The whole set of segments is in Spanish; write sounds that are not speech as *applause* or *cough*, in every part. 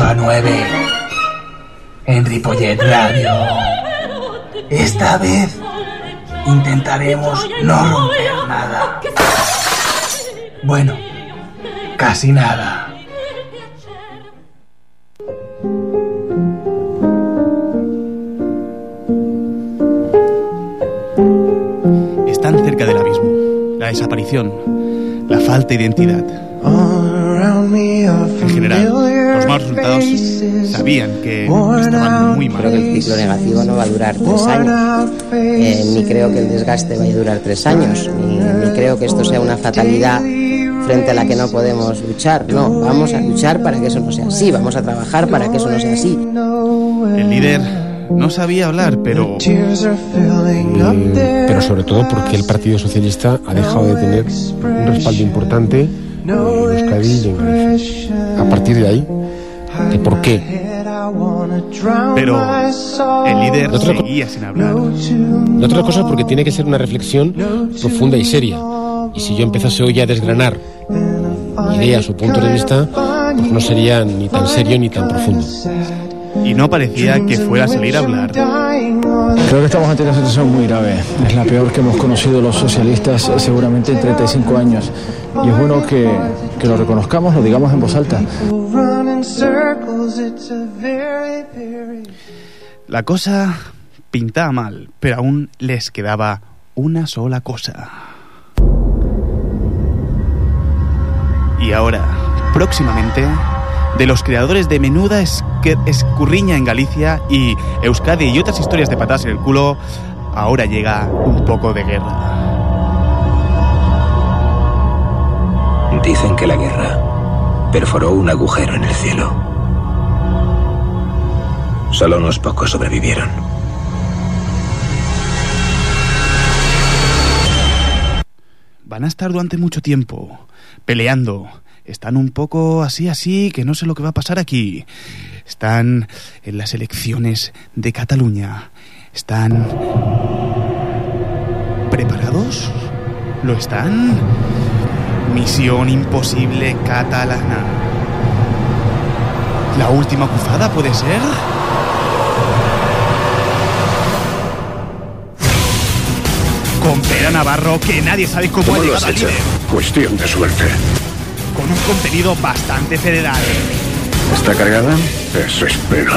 De 8 a 9. En Ripollet Radio. Esta vez intentaremos no romper nada. Bueno, casi nada. Están cerca del abismo. La desaparición. La falta de identidad. En general, los resultados sabían que estaban muy Creo que el mal. ciclo negativo no va a durar tres años. Eh, ni creo que el desgaste vaya a durar tres años. Ni, ni creo que esto sea una fatalidad frente a la que no podemos luchar. No, vamos a luchar para que eso no sea así. Vamos a trabajar para que eso no sea así. El líder no sabía hablar, pero Eh, pero sobre todo porque el Partido Socialista ha dejado de tener un respaldo importante en Euskadi y en Galicia. A partir de ahí, ¿de por qué? pero el líder Otra seguía sin hablar. La otra cosa porque tiene que ser una reflexión profunda y seria. Y si yo empezase hoy a desgranar ideas o puntos de vista, pues no sería ni tan serio ni tan profundo. Y no parecía que fuera a salir a hablar. Creo que estamos ante una situación muy grave. Es la peor que hemos conocido los socialistas eh, seguramente en 35 años. Y es bueno que, que lo reconozcamos, lo digamos en voz alta. La cosa pintaba mal, pero aún les quedaba una sola cosa. Y ahora, próximamente, de los creadores de Menuda Escurriña en Galicia y Euskadi y otras historias de patas en el culo, ahora llega un poco de guerra. Dicen que la guerra perforó un agujero en el cielo. Solo unos pocos sobrevivieron. Van a estar durante mucho tiempo peleando. Están un poco así, así, que no sé lo que va a pasar aquí. Están en las elecciones de Cataluña. Están... ¿Preparados? ¿Lo están? Misión imposible catalana. ¿La última cruzada puede ser? Con Pera Navarro, que nadie sabe cómo, ¿Cómo ha llegado al líder. Cuestión de suerte. Con un contenido bastante federal. ¿Está cargada? Eso espero.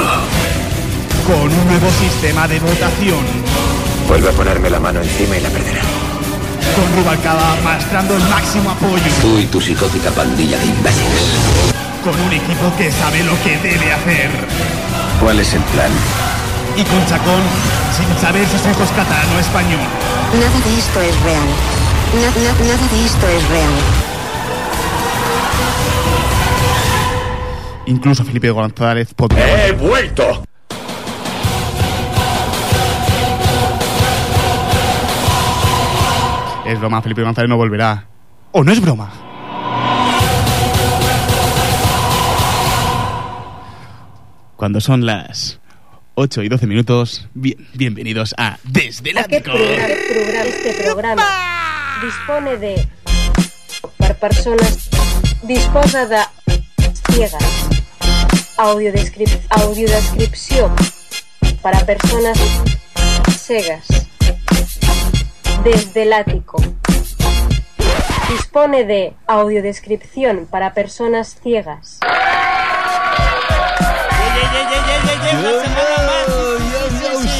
Con un nuevo sistema de votación. Vuelve a ponerme la mano encima y la perderá. Con Rubalcaba mostrando el máximo apoyo. Tú y tu psicótica pandilla de imbéciles. Con un equipo que sabe lo que debe hacer. ¿Cuál es el plan? Y con Chacón sin saber sus ojos catalano español. Nada de esto es real. Na- na- nada de esto es real. Incluso Felipe González podría. ¡He vuelto! Es broma, Felipe González no volverá. ¿O no es broma? Cuando son las 8 y 12 minutos, bien, bienvenidos a Desde el Ático. este programa dispone de per persones disposa de ciegas audiodescrip audiodescripció para personas cegas desde el ático dispone de audiodescripción para personas ciegas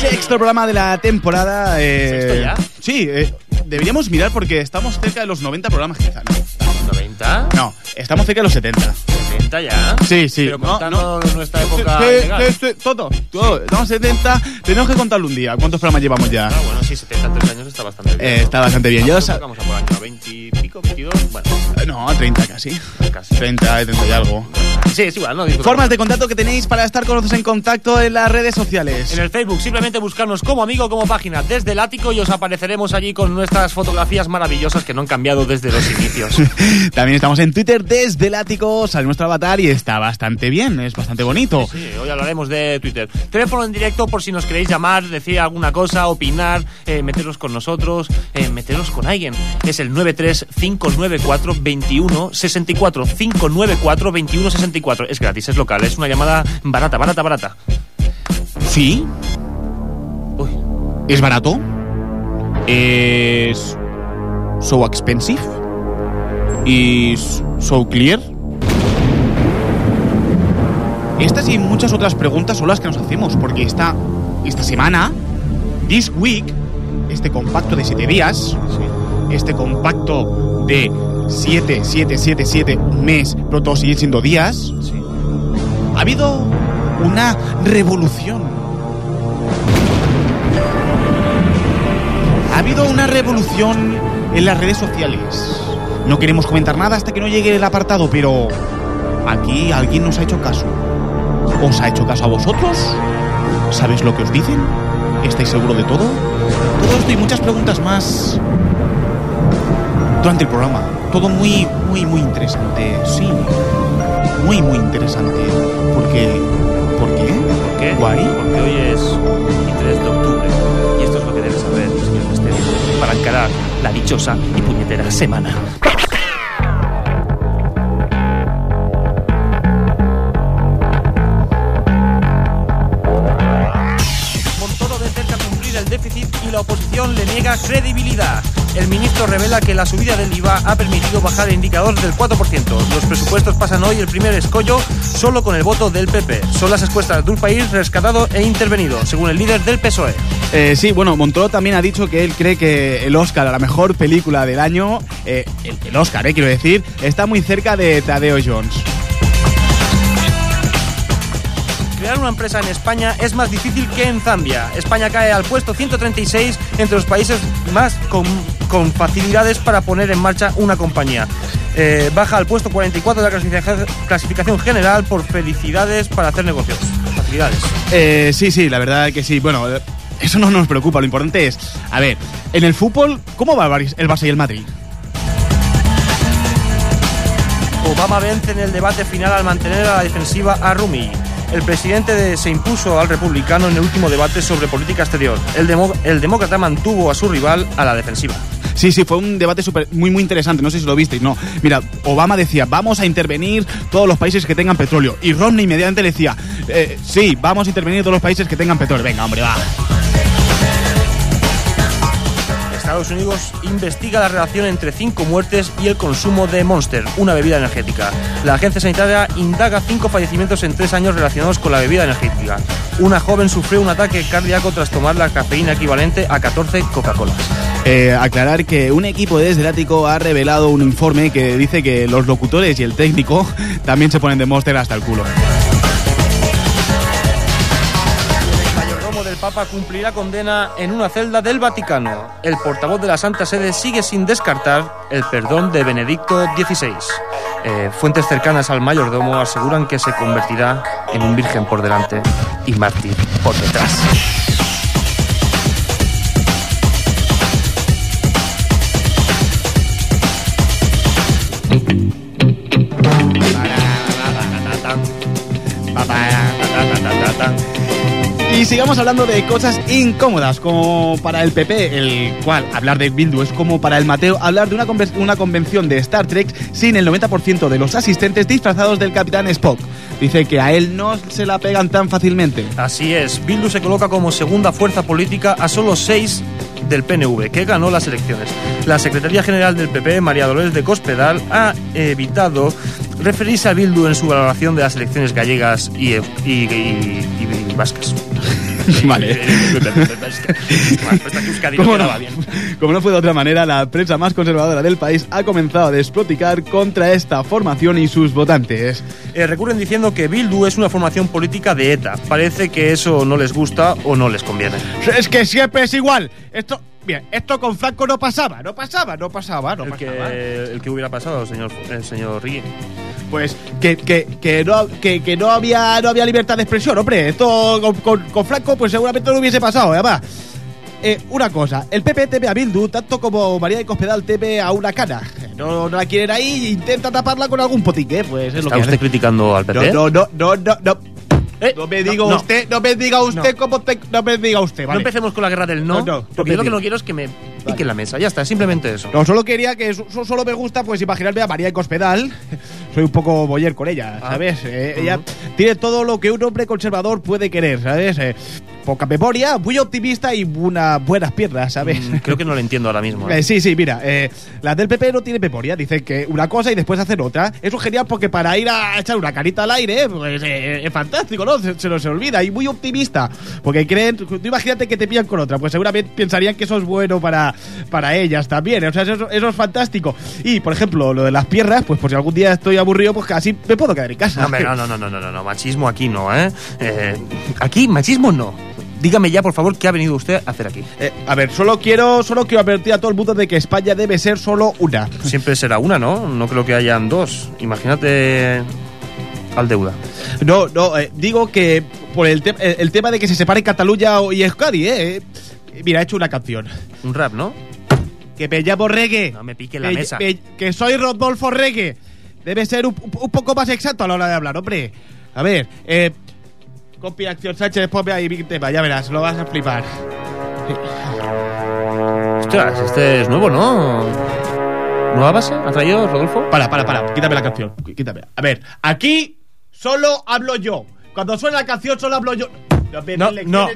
Sexto programa de la temporada. eh, ¿Sexto ya? Sí, eh, deberíamos mirar porque estamos cerca de los 90 programas quizá, ¿no? ¿90? No, estamos cerca de los 70. ¿70 ya? Sí, sí. Pero No, contando nuestra época Sí, legal. sí, sí, todo, todo. Estamos 70. Tenemos que contarlo un día. ¿Cuántos programas llevamos ya? Ah, bueno, sí, 73 años está bastante bien. Eh, ¿no? está bastante bien. Yo Vamos a por año 20 y pico, 22, bueno, No, 30 casi. casi. 30, 30 y algo. Sí, es igual, no. Formas de contacto que tenéis para estar con nosotros en contacto en las redes sociales. En el Facebook, simplemente buscarnos como amigo, como página desde el ático y os apareceremos allí con nuestras fotografías maravillosas que no han cambiado desde los inicios. *laughs* También estamos en Twitter desde el ático, sale nuestro avatar y está bastante bien, es bastante bonito. Sí, hoy hablaremos de Twitter. Teléfono en directo por si nos queréis llamar, decir alguna cosa, opinar, eh, meteros con nosotros, eh, meteros con alguien. Es el 93-594-2164. 594-2164. Es gratis, es local, es una llamada barata, barata, barata. ¿Sí? ¿Es barato? ¿Es so expensive? ¿Is so clear? Estas y muchas otras preguntas son las que nos hacemos, porque esta, esta semana, this week, este compacto de 7 días, este compacto de 7, 7, 7, 7, un mes, pero todos siguen siendo días, ha habido una revolución. Ha habido una revolución en las redes sociales. No queremos comentar nada hasta que no llegue el apartado, pero aquí alguien nos ha hecho caso. ¿Os ha hecho caso a vosotros? ¿Sabéis lo que os dicen? ¿Estáis seguros de todo? Todo esto y muchas preguntas más durante el programa. Todo muy, muy, muy interesante. Sí, muy, muy interesante. Porque, ¿por qué? ¿Por qué? Guay. Porque hoy es 23 de octubre y esto es lo que debes saber, señor Misterio, para encarar la dichosa y puñetera semana. Le niega credibilidad. El ministro revela que la subida del IVA ha permitido bajar el indicador del 4%. Los presupuestos pasan hoy el primer escollo solo con el voto del PP. Son las encuestas de un país rescatado e intervenido, según el líder del PSOE. Eh, sí, bueno, Montoro también ha dicho que él cree que el Oscar a la mejor película del año, eh, el, el Oscar, eh, quiero decir, está muy cerca de Tadeo Jones. Crear una empresa en España es más difícil que en Zambia. España cae al puesto 136 entre los países más con, con facilidades para poner en marcha una compañía. Eh, baja al puesto 44 de la clasificación, clasificación general por felicidades para hacer negocios. Facilidades. Eh, sí, sí, la verdad que sí. Bueno, eh, eso no nos preocupa. Lo importante es, a ver, en el fútbol, ¿cómo va el Barça y el Madrid? Obama vence en el debate final al mantener a la defensiva a Rumi. El presidente de- se impuso al republicano en el último debate sobre política exterior. El, demócrata mantuvo a su rival a la defensiva. Sí, sí, fue un debate muy, muy interesante. No sé si lo visteis. No, mira, Obama decía, vamos a intervenir todos los países que tengan petróleo. Y Romney inmediatamente decía, "Eh, sí, vamos a intervenir todos los países que tengan petróleo. Venga, hombre, va. Estados Unidos investiga la relación entre cinco muertes y el consumo de Monster, una bebida energética. La agencia sanitaria indaga cinco fallecimientos en tres años relacionados con la bebida energética. Una joven sufrió un ataque cardíaco tras tomar la cafeína equivalente a 14 Coca-Colas. Eh, aclarar que un equipo desde el ha revelado un informe que dice que los locutores y el técnico *laughs* también se ponen de monster hasta el culo. Papa cumplirá condena en una celda del Vaticano. El portavoz de la Santa Sede sigue sin descartar el perdón de Benedicto XVI. Eh, fuentes cercanas al mayordomo aseguran que se convertirá en un virgen por delante y mártir por detrás. Y sigamos hablando de cosas incómodas, como para el PP, el cual hablar de Bildu es como para el Mateo hablar de una, conven- una convención de Star Trek sin el 90% de los asistentes disfrazados del Capitán Spock. Dice que a él no se la pegan tan fácilmente. Así es, Bildu se coloca como segunda fuerza política a solo seis del PNV, que ganó las elecciones. La Secretaría General del PP, María Dolores de Cospedal, ha evitado referirse a Bildu en su valoración de las elecciones gallegas y- y- y- y vascas. Vale. Como no, como no fue de otra manera, la prensa más conservadora del país ha comenzado a desproticar contra esta formación y sus votantes. Eh, recurren diciendo que Bildu es una formación política de ETA. Parece que eso no les gusta o no les conviene. Es que siempre es igual. Esto, bien, esto con Franco no pasaba, no pasaba, no pasaba, no El pasaba. que, el que hubiera pasado, señor, el señor Rigui. Pues que, que, que no, que, que no, había, no había libertad de expresión, hombre. Esto con, con, con Franco pues seguramente no hubiese pasado, además. Eh, una cosa, el PP teme a Bildu tanto como María de Cospedal teme a una cana. No, no la quieren ahí e intenta taparla con algún potique, pues es lo ¿Está que usted hace. criticando al PP? No, no, no, no, no, no. Eh, No me diga no, usted, no me diga usted No. cómo te, no me diga usted, No vale. empecemos con la guerra del no, No, no, no porque yo lo que no quiero es que me pique la mesa. Ya está, simplemente eso. No, solo quería que so- so- solo me gusta pues imaginarme a María Cospedal. *laughs* Soy un poco boyer con ella, Ah. ¿sabes? Eh, Ella tiene todo lo que un hombre conservador puede querer, ¿sabes? Eh, poca memoria, muy optimista y buenas piernas, ¿sabes? Mm, Creo que no lo entiendo ahora mismo. ¿eh? *laughs* Eh, sí, sí, mira, eh, las del PP no tienen memoria, dicen que una cosa y después hacen otra. Eso es genial porque para ir a echar una carita al aire, pues eh, es fantástico, ¿no? Se, se nos olvida y muy optimista. Porque creen, tú imagínate que te pillan con otra, pues seguramente pensarían que eso es bueno para, para ellas también. O sea, eso, eso es fantástico. Y, por ejemplo, lo de las piernas, pues por si algún día estoy aburrido, pues casi me puedo quedar en casa. No, no, no, no, no, no, no, machismo aquí no, ¿eh? Eh, Aquí, machismo no. Dígame ya, por favor, qué ha venido usted a hacer aquí. Eh, a ver, solo quiero, solo quiero advertir a todo el mundo de que España debe ser solo una. *laughs* Siempre será una, ¿no? No creo que hayan dos. Imagínate al deuda. No, no, eh, digo que por el, te- el, tema de que se separe Cataluña y Euskadi, ¿eh? Mira, he hecho una canción. Un rap, ¿no? Que me llamo Reggae. No me pique la Me- mesa. me- que soy Rodolfo Reggae. Debe ser un, un poco más exacto a la hora de hablar, hombre. A ver, eh. Compi Acción Sánchez, ponme ahí mi tema, ya verás, lo vas a flipar. Ostras, este es nuevo, ¿no? ¿Nueva base? ¿Ha traído Rodolfo? Para, para, para, quítame la canción. Quítame. A ver, aquí solo hablo yo. Cuando suena la canción solo hablo yo. No me, No, no.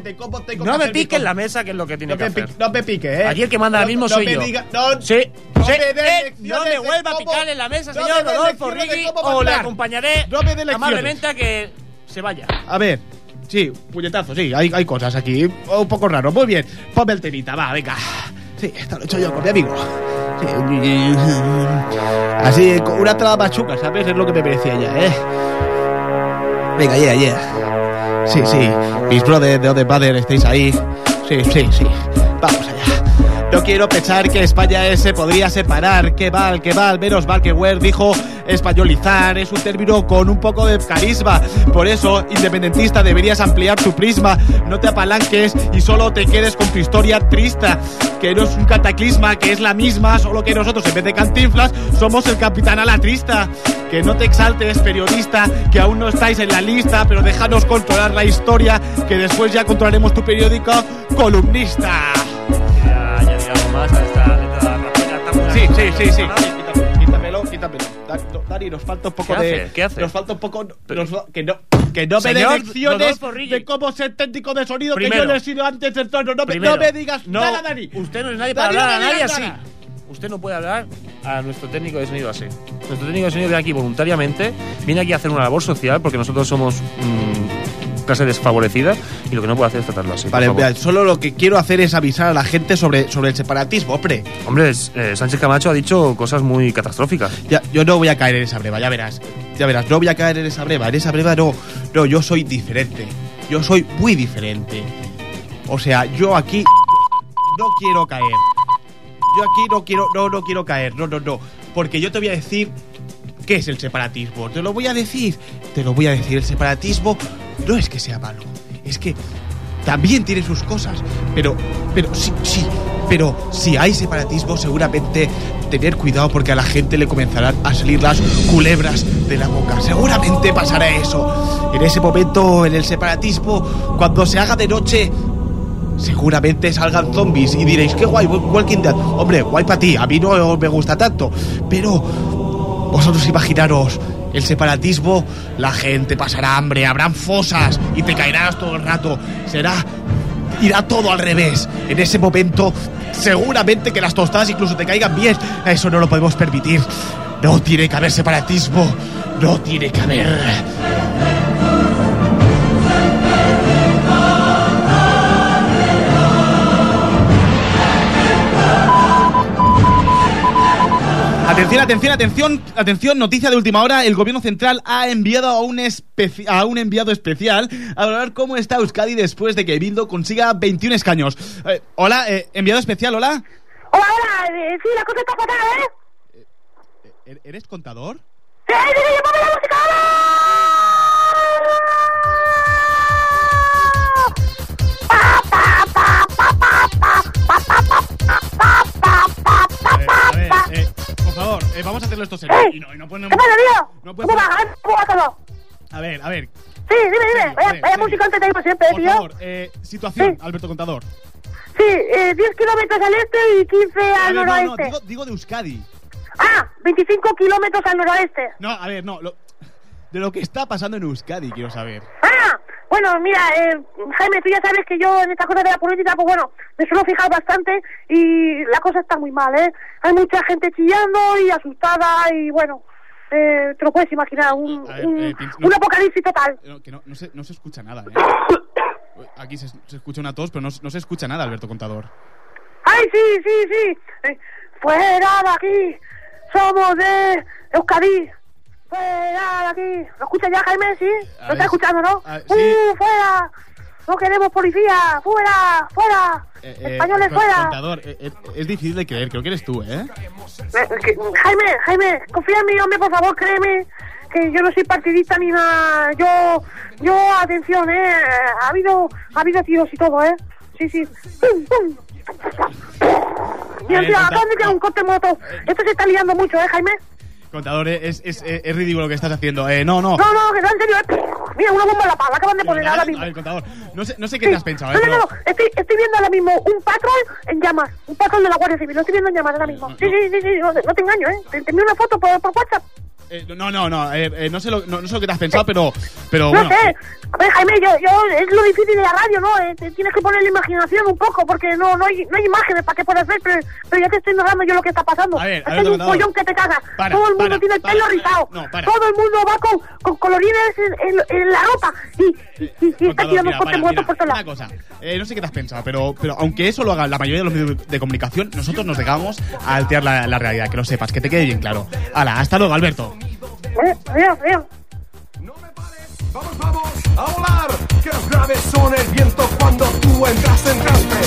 No me pique en la mesa, que es lo que tiene No que hacer. pique, no me pique, ¿eh? Aquí el que manda ahora mismo no soy me yo. diga- no, Sí, no sí, eh, no me vuelva a picar en la mesa, no señor Rodolfo cómo o le acompañaré amablemente a que se vaya. A ver, sí, puñetazo, sí, hay, hay cosas aquí un poco raro. Muy bien, ponme el temita, va, venga. Sí, esto lo he hecho yo con mi amigo. Sí. Así, una traba machuca, ¿sabes? Es lo que me merecía ya, ¿eh? Venga, yeah, yeah. Sí, sí, mis brothers de Other Brother estáis ahí. Sí, sí, sí. No quiero pensar que España se podría separar. Que mal, que mal. Menos mal que Ware dijo españolizar. Es un término con un poco de carisma. Por eso, independentista, deberías ampliar tu prisma. No te apalanques y solo te quedes con tu historia triste. Que no es un cataclisma, que es la misma. Solo que nosotros, en vez de cantinflas, somos el capitán a la trista. Que no te exaltes, periodista, que aún no estáis en la lista, pero déjanos controlar la historia, que después ya controlaremos tu periódico columnista. Sí, sí, sí. Quítamelo, quítamelo, Dani, nos falta un poco ¿Qué de. hace? ¿Qué hace? Nos falta un poco. nos que no. Que no me dé lecciones de cómo ser técnico de sonido que Primero. yo le he sido antes del tono. No me, Primero, no me digas no, nada, Dani. Usted no es nadie para Dani, no hablar a nadie así. nada. Usted no puede hablar a nuestro técnico de sonido así. Nuestro técnico de sonido viene aquí voluntariamente, viene aquí a hacer una labor social porque nosotros somos mm, clase desfavorecida y lo que no puede hacer es tratarlo así. Vale, solo lo que quiero hacer es avisar a la gente sobre, sobre el separatismo, hombre. Hombre, eh, Sánchez Camacho ha dicho cosas muy catastróficas. Ya, yo no voy a caer en esa breva, ya verás. Ya verás, no voy a caer en esa breva. En esa breva no. No, yo soy diferente. Yo soy muy diferente. O sea, yo aquí no quiero caer. Yo aquí no quiero, no, no quiero caer. No, no, no. Porque yo te voy a decir qué es el separatismo. Te lo voy a decir. Te lo voy a decir. El separatismo no es que sea malo. Es que también tiene sus cosas. Pero, pero sí, sí. Pero si hay separatismo, seguramente tener cuidado porque a la gente le comenzarán a salir las culebras de la boca. Seguramente pasará eso. En ese momento, en el separatismo, cuando se haga de noche, seguramente salgan zombies y diréis, qué guay, Walking Dead. Hombre, guay para ti, a mí no me gusta tanto. Pero vosotros imaginaros, el separatismo, la gente pasará hambre, habrán fosas y te caerás todo el rato. Será. irá todo al revés. En ese momento, seguramente que las tostadas incluso te caigan bien. Eso no lo podemos permitir. No tiene que haber separatismo. No tiene que haber. Atención, atención, atención, atención, noticia de última hora. El gobierno central ha enviado a un, a un enviado especial a hablar cómo está Euskadi después de que Bildo consiga 21 escaños. Eh, hola, eh, enviado especial, hola. Hola, hola, eh, sí, la cosa está fatal, ¿eh? ¿E- ¿Eres contador? ¡Sí, sí, sí, yo me eh, vamos a hacerlo esto serio. Y no, y no ¿Qué ponemos-? No. A ver, a ver, Sí, dime, dime. Vaya vaya música antes siempre, por tío. favor, eh, situación, Sí. Alberto Contador. Sí, eh, 10 kilómetros al este y 15 A al ver, no, no, noroeste. digo, digo de Euskadi. Ah, 25 kilómetros al noroeste. No, a ver, no, lo- de lo que está pasando en Euskadi quiero saber. Ah, bueno, mira, eh, Jaime, tú ya sabes que yo en estas cosas de la política, pues bueno, me suelo fijar bastante y la cosa está muy mal, ¿eh? Hay mucha gente chillando y asustada y bueno, eh, te lo puedes imaginar, un, ver, un, eh, Pin- no- un apocalipsis total. Eh, no, que no, no, se, no se escucha nada, ¿eh? *coughs* Aquí se, se escucha una tos, pero no, no se escucha nada, Alberto Contador. ¡Ay, sí, sí, sí! Eh, ¡Fuera de aquí! ¡Somos de Euskadi! ¡Fuera de aquí! ¿Lo escuchas ya, Jaime? ¿Sí? ¿Lo estás escuchando, no? a- sí. ¡Uh, fuera! ¡No queremos policía! ¡Fuera! ¡Fuera! Eh, eh, ¡Españoles fuera! Contador, eh, eh, es difícil de creer, creo que eres tú, ¿eh? Jaime, Jaime, confía en mí, hombre, por favor, créeme que yo no soy partidista ni nada. Yo, yo, atención, eh, ha habido, ha habido tiros y todo, eh. Sí, sí. ¡Pum, pum! Mira, tío, de un corte moto. Esto se está liando mucho, eh, Jaime. Contador, eh, es, es, es, es ridículo lo que estás haciendo. Eh, no, no. No, no, que no, en serio, eh. Mira, una bomba en la pala, acaban de poner ahora mismo. a ver, contador, no sé, no sé qué Sí. te has pensado, ¿eh? No, no, pero- no, estoy, estoy viendo ahora mismo un patrol en llamas, un patrol de la Guardia Civil, lo estoy viendo en llamas ahora mismo. Sí, sí, sí, sí, no, no te engaño, ¿eh? Te, te envío una foto por, por WhatsApp. Eh, no, no, no, eh, eh, no, sé lo, no, no sé lo que te has pensado, pero, pero no bueno. sé, eh, a ver, Jaime, yo, yo, es lo difícil de la radio, ¿no? Eh, te tienes que poner la imaginación un poco, porque no, no, hay, no hay imágenes para que puedas ver, pero, pero ya te estoy narrando yo lo que está pasando. A ver, Aquí a ver, hay un follón que te. Para, Todo el mundo para, tiene el pelo para. rizado. No. Todo el mundo va con, con colorines en, en- en la ropa. Y, y, y- y está tirando mira, un corte para, muerto mira, por todos lados. cosa, eh, no sé qué te has pensado, pero, pero aunque eso lo haga la mayoría de los medios de comunicación, nosotros nos dejamos a alterar la, la realidad, que lo sepas, que te quede bien claro. Hala, hasta luego, Alberto. Eh, mira, mira. Vamos, vamos a volar. Que graves son el viento cuando tú entras en trance.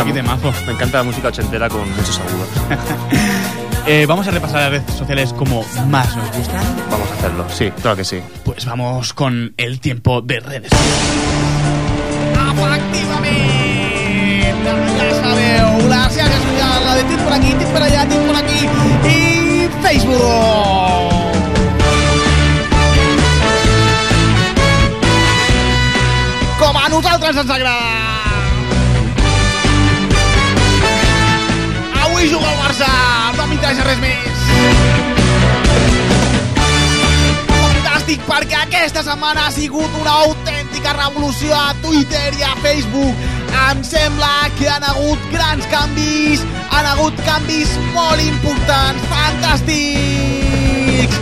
Encanta, me encanta la música ochentera con muchos agudos. *laughs* Eh, vamos a repasar las redes sociales como más nos gustan. Vamos a hacerlo, sí, claro que sí. Pues vamos con el tiempo de redes. Sabeu, les xarxes socials, la de tit per aquí, tit per allà, tit per aquí i Facebook! Com a nosaltres ens agrada! Avui juga el Barça, no m'interessa res més. Fantàstic, perquè aquesta setmana ha sigut una autèntica revolució a Twitter i a Facebook. Em sembla que han hagut grans canvis, han hagut canvis molt importants, fantàstics.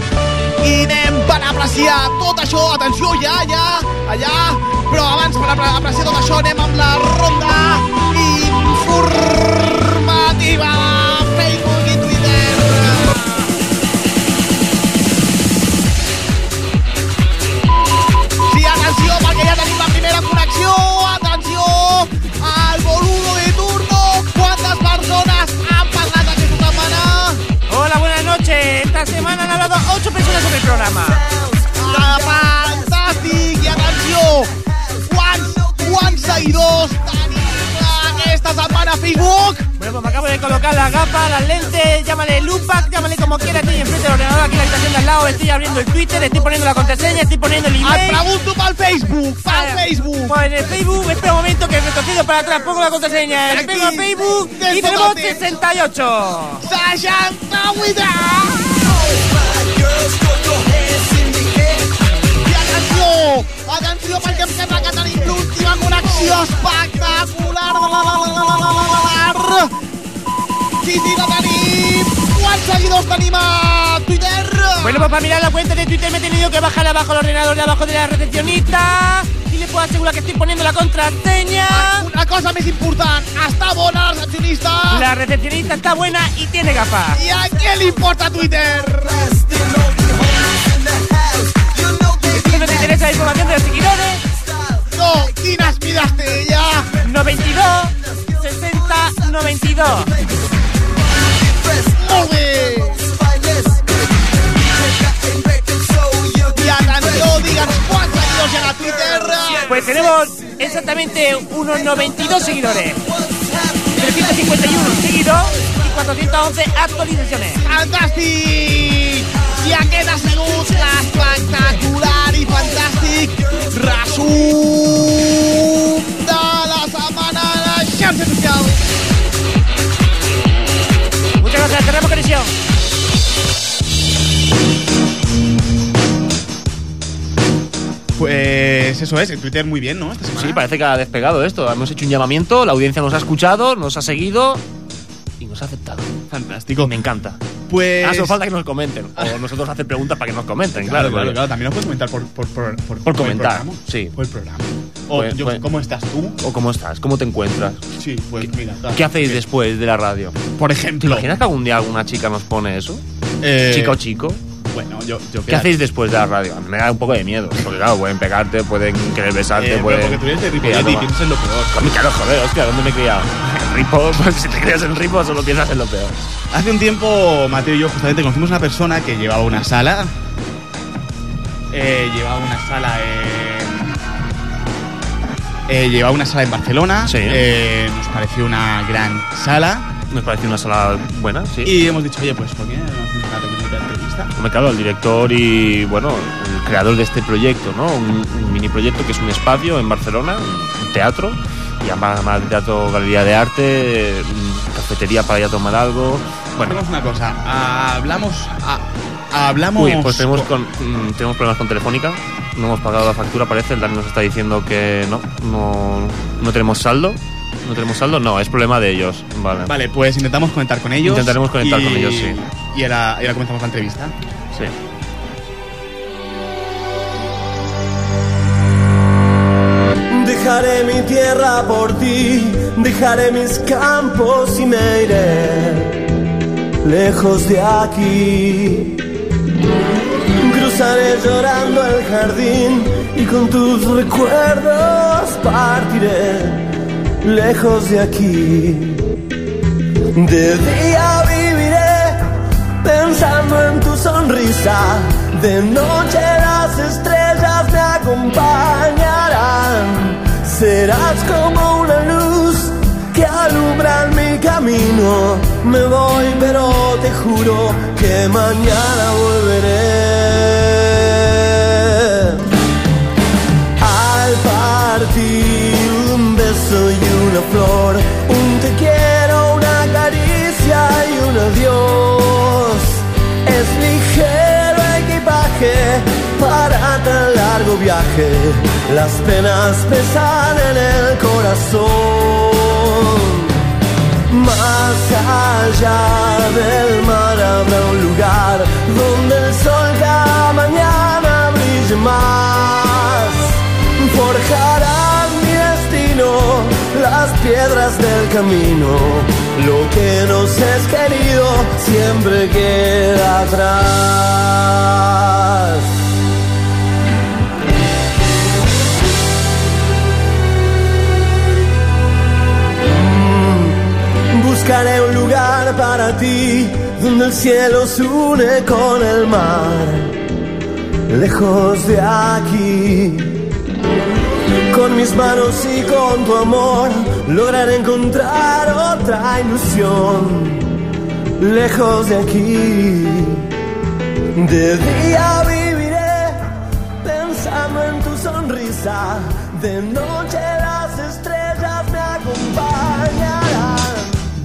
I anem per apreciar tot això, atenció, ja, ja, allà, però abans per apre- apreciar tot això anem amb la ronda informativa ocho personas sobre el programa. Ah, fantàstic! I atenció, quants, quants seguidors tenim aquesta setmana a Facebook? Bueno, pues me acabo de colocar las gafas, las lentes, llámale Lupac, llámale como quieras, estoy enfrente del ordenador aquí en la habitación de al lado, estoy abriendo el Twitter, estoy poniendo la contraseña, estoy poniendo el email. pregunto pel Facebook, pel Ah, Facebook. Pues en el Facebook, espera un momento que retrocido para atrás, pongo la contraseña, Aquí, pego al Facebook y tenemos dónde? 68. 68 I atenció, atenció perquè em sembla que tenim l'última connexió espectacular. Sí, sí, la tenim. Quants seguidors tenim a Twitter? Bueno, pues para mirar la cuenta de Twitter me he tenido que bajar abajo el ordenador de abajo de la recepcionista y le puedo asegurar que estoy poniendo la contraseña. Una cosa més important, està bona la recepcionista? La recepcionista está buena y tiene gafas. I a qui li importa Twitter? ¿No te interesa la información de los seguidores? No, quines mides té ella? 92 60 92. Molt bé! I atenció, digue'ns quants seguidors hi ha a Twitter? Pues tenemos exactamente unos 92 seguidores. 351 seguidos y 411 actualizaciones. Fantàstic! I aquest ha sigut l'espectacular i fantàstic resum de la setmana a les xarxes socials. Muchas gracias, tenemos conexión. Pues eso es, en Twitter muy bien, ¿no? Esta semana. Sí, parece que ha despegado esto. Hemos hecho un llamamiento, la audiencia nos ha escuchado, nos ha seguido y nos ha aceptado. Fantástico. Me encanta. Pues... Solo falta que nos comenten. O nosotros hacer preguntas para que nos comenten, Claro, claro. claro, claro. También nos puedes comentar por, por, por, por, Por comentar, el programa. sí. Por el programa. O Pues- yo, pues- ¿cómo estás tú? O cómo estás, cómo te encuentras. Sí, pues mira. ¿Qué hacéis después de la radio? Por ¿Te ejemplo... imaginas que algún día alguna chica nos pone eso? eh, Chica o chico. Bueno, yo... yo ¿Qué hacéis después de la radio? Me da un poco de miedo. Porque claro, pueden pegarte, pueden querer besarte, Eh, pero pueden... porque tú eres de y piensas en lo peor. Claro, joder, hostia, ¿dónde me he criado? Ripo, *laughs* pues si te crías en Ripo solo piensas en lo peor. Hace un tiempo, Mateo y yo justamente conocimos una persona que llevaba una sala. Eh, llevaba una sala en. eh, llevaba una sala en Barcelona. Sí. Eh, nos pareció una gran sala. Nos pareció una sala buena, sí. Y hemos dicho, oye, pues, ¿por qué no hacemos una pequeñita entrevista? Hombre, claro, el director y, bueno, el creador de este proyecto, ¿no? Un, un mini proyecto que es un espacio en Barcelona, un teatro, y además además de teatro, galería de arte, mm, cafetería para ir a tomar algo. Bueno, Hacemos una cosa. Hablamos. a- hablamos. uy, pues tenemos, con, mm, tenemos problemas con Telefónica, no hemos pagado la factura, parece, el Dani nos está diciendo que no, no, no tenemos saldo. ¿No tenemos saldo? No, es problema de ellos. Vale. Vale, pues intentamos conectar con ellos. Intentaremos conectar y- con ellos, sí. Y ahora, y ahora comenzamos la entrevista. Sí. Dejaré mi tierra por ti, dejaré mis campos y me iré lejos de aquí. Cruzaré llorando el jardín y con tus recuerdos partiré lejos de aquí. De día viviré pensando en tu sonrisa. De noche Serás como una luz que alumbra mi camino. Me voy, pero te juro que mañana volveré. Al partir un beso y una flor, un te quiero, una caricia y un adiós. Es ligero equipaje para tan largo viaje. Las penas pesan en el corazón. Más allá del mar habrá un lugar donde el sol cada mañana brille más. Forjarán mi destino las piedras del camino. Lo que nos es querido siempre queda atrás. Buscaré un lugar para ti donde el cielo se une con el mar, lejos de aquí. Con mis manos y con tu amor lograré encontrar otra ilusión, lejos de aquí. De día viviré pensando en tu sonrisa, de noche